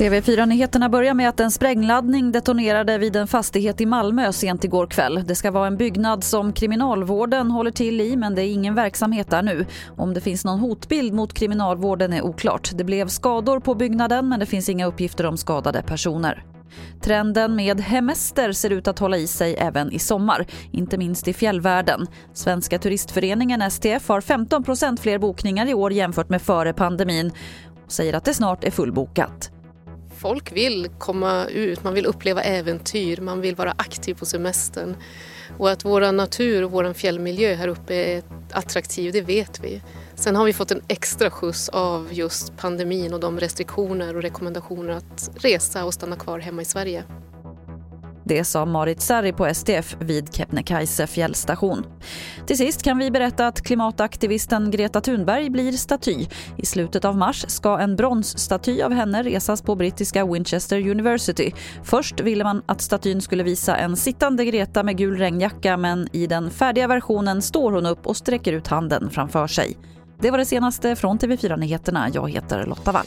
TV4-nyheterna börjar med att en sprängladdning detonerade vid en fastighet i Malmö sent igår kväll. Det ska vara en byggnad som kriminalvården håller till i men det är ingen verksamhet där nu. Om det finns någon hotbild mot kriminalvården är oklart. Det blev skador på byggnaden men det finns inga uppgifter om skadade personer. Trenden med hemester ser ut att hålla i sig även i sommar, inte minst i fjällvärlden. Svenska turistföreningen STF har 15% fler bokningar i år jämfört med före pandemin och säger att det snart är fullbokat. Folk vill komma ut, man vill uppleva äventyr, man vill vara aktiv på semestern. Och att vår natur och vår fjällmiljö här uppe är attraktiv, det vet vi. Sen har vi fått en extra skjuts av just pandemin och de restriktioner och rekommendationer att resa och stanna kvar hemma i Sverige. Det sa Marit Sarri på STF vid Kebnekaise fjällstation. Till sist kan vi berätta att klimataktivisten Greta Thunberg blir staty. I slutet av mars ska en bronsstaty av henne resas på brittiska Winchester University. Först ville man att statyn skulle visa en sittande Greta med gul regnjacka men i den färdiga versionen står hon upp och sträcker ut handen framför sig. Det var det senaste från TV4 Nyheterna. Jag heter Lotta Wall.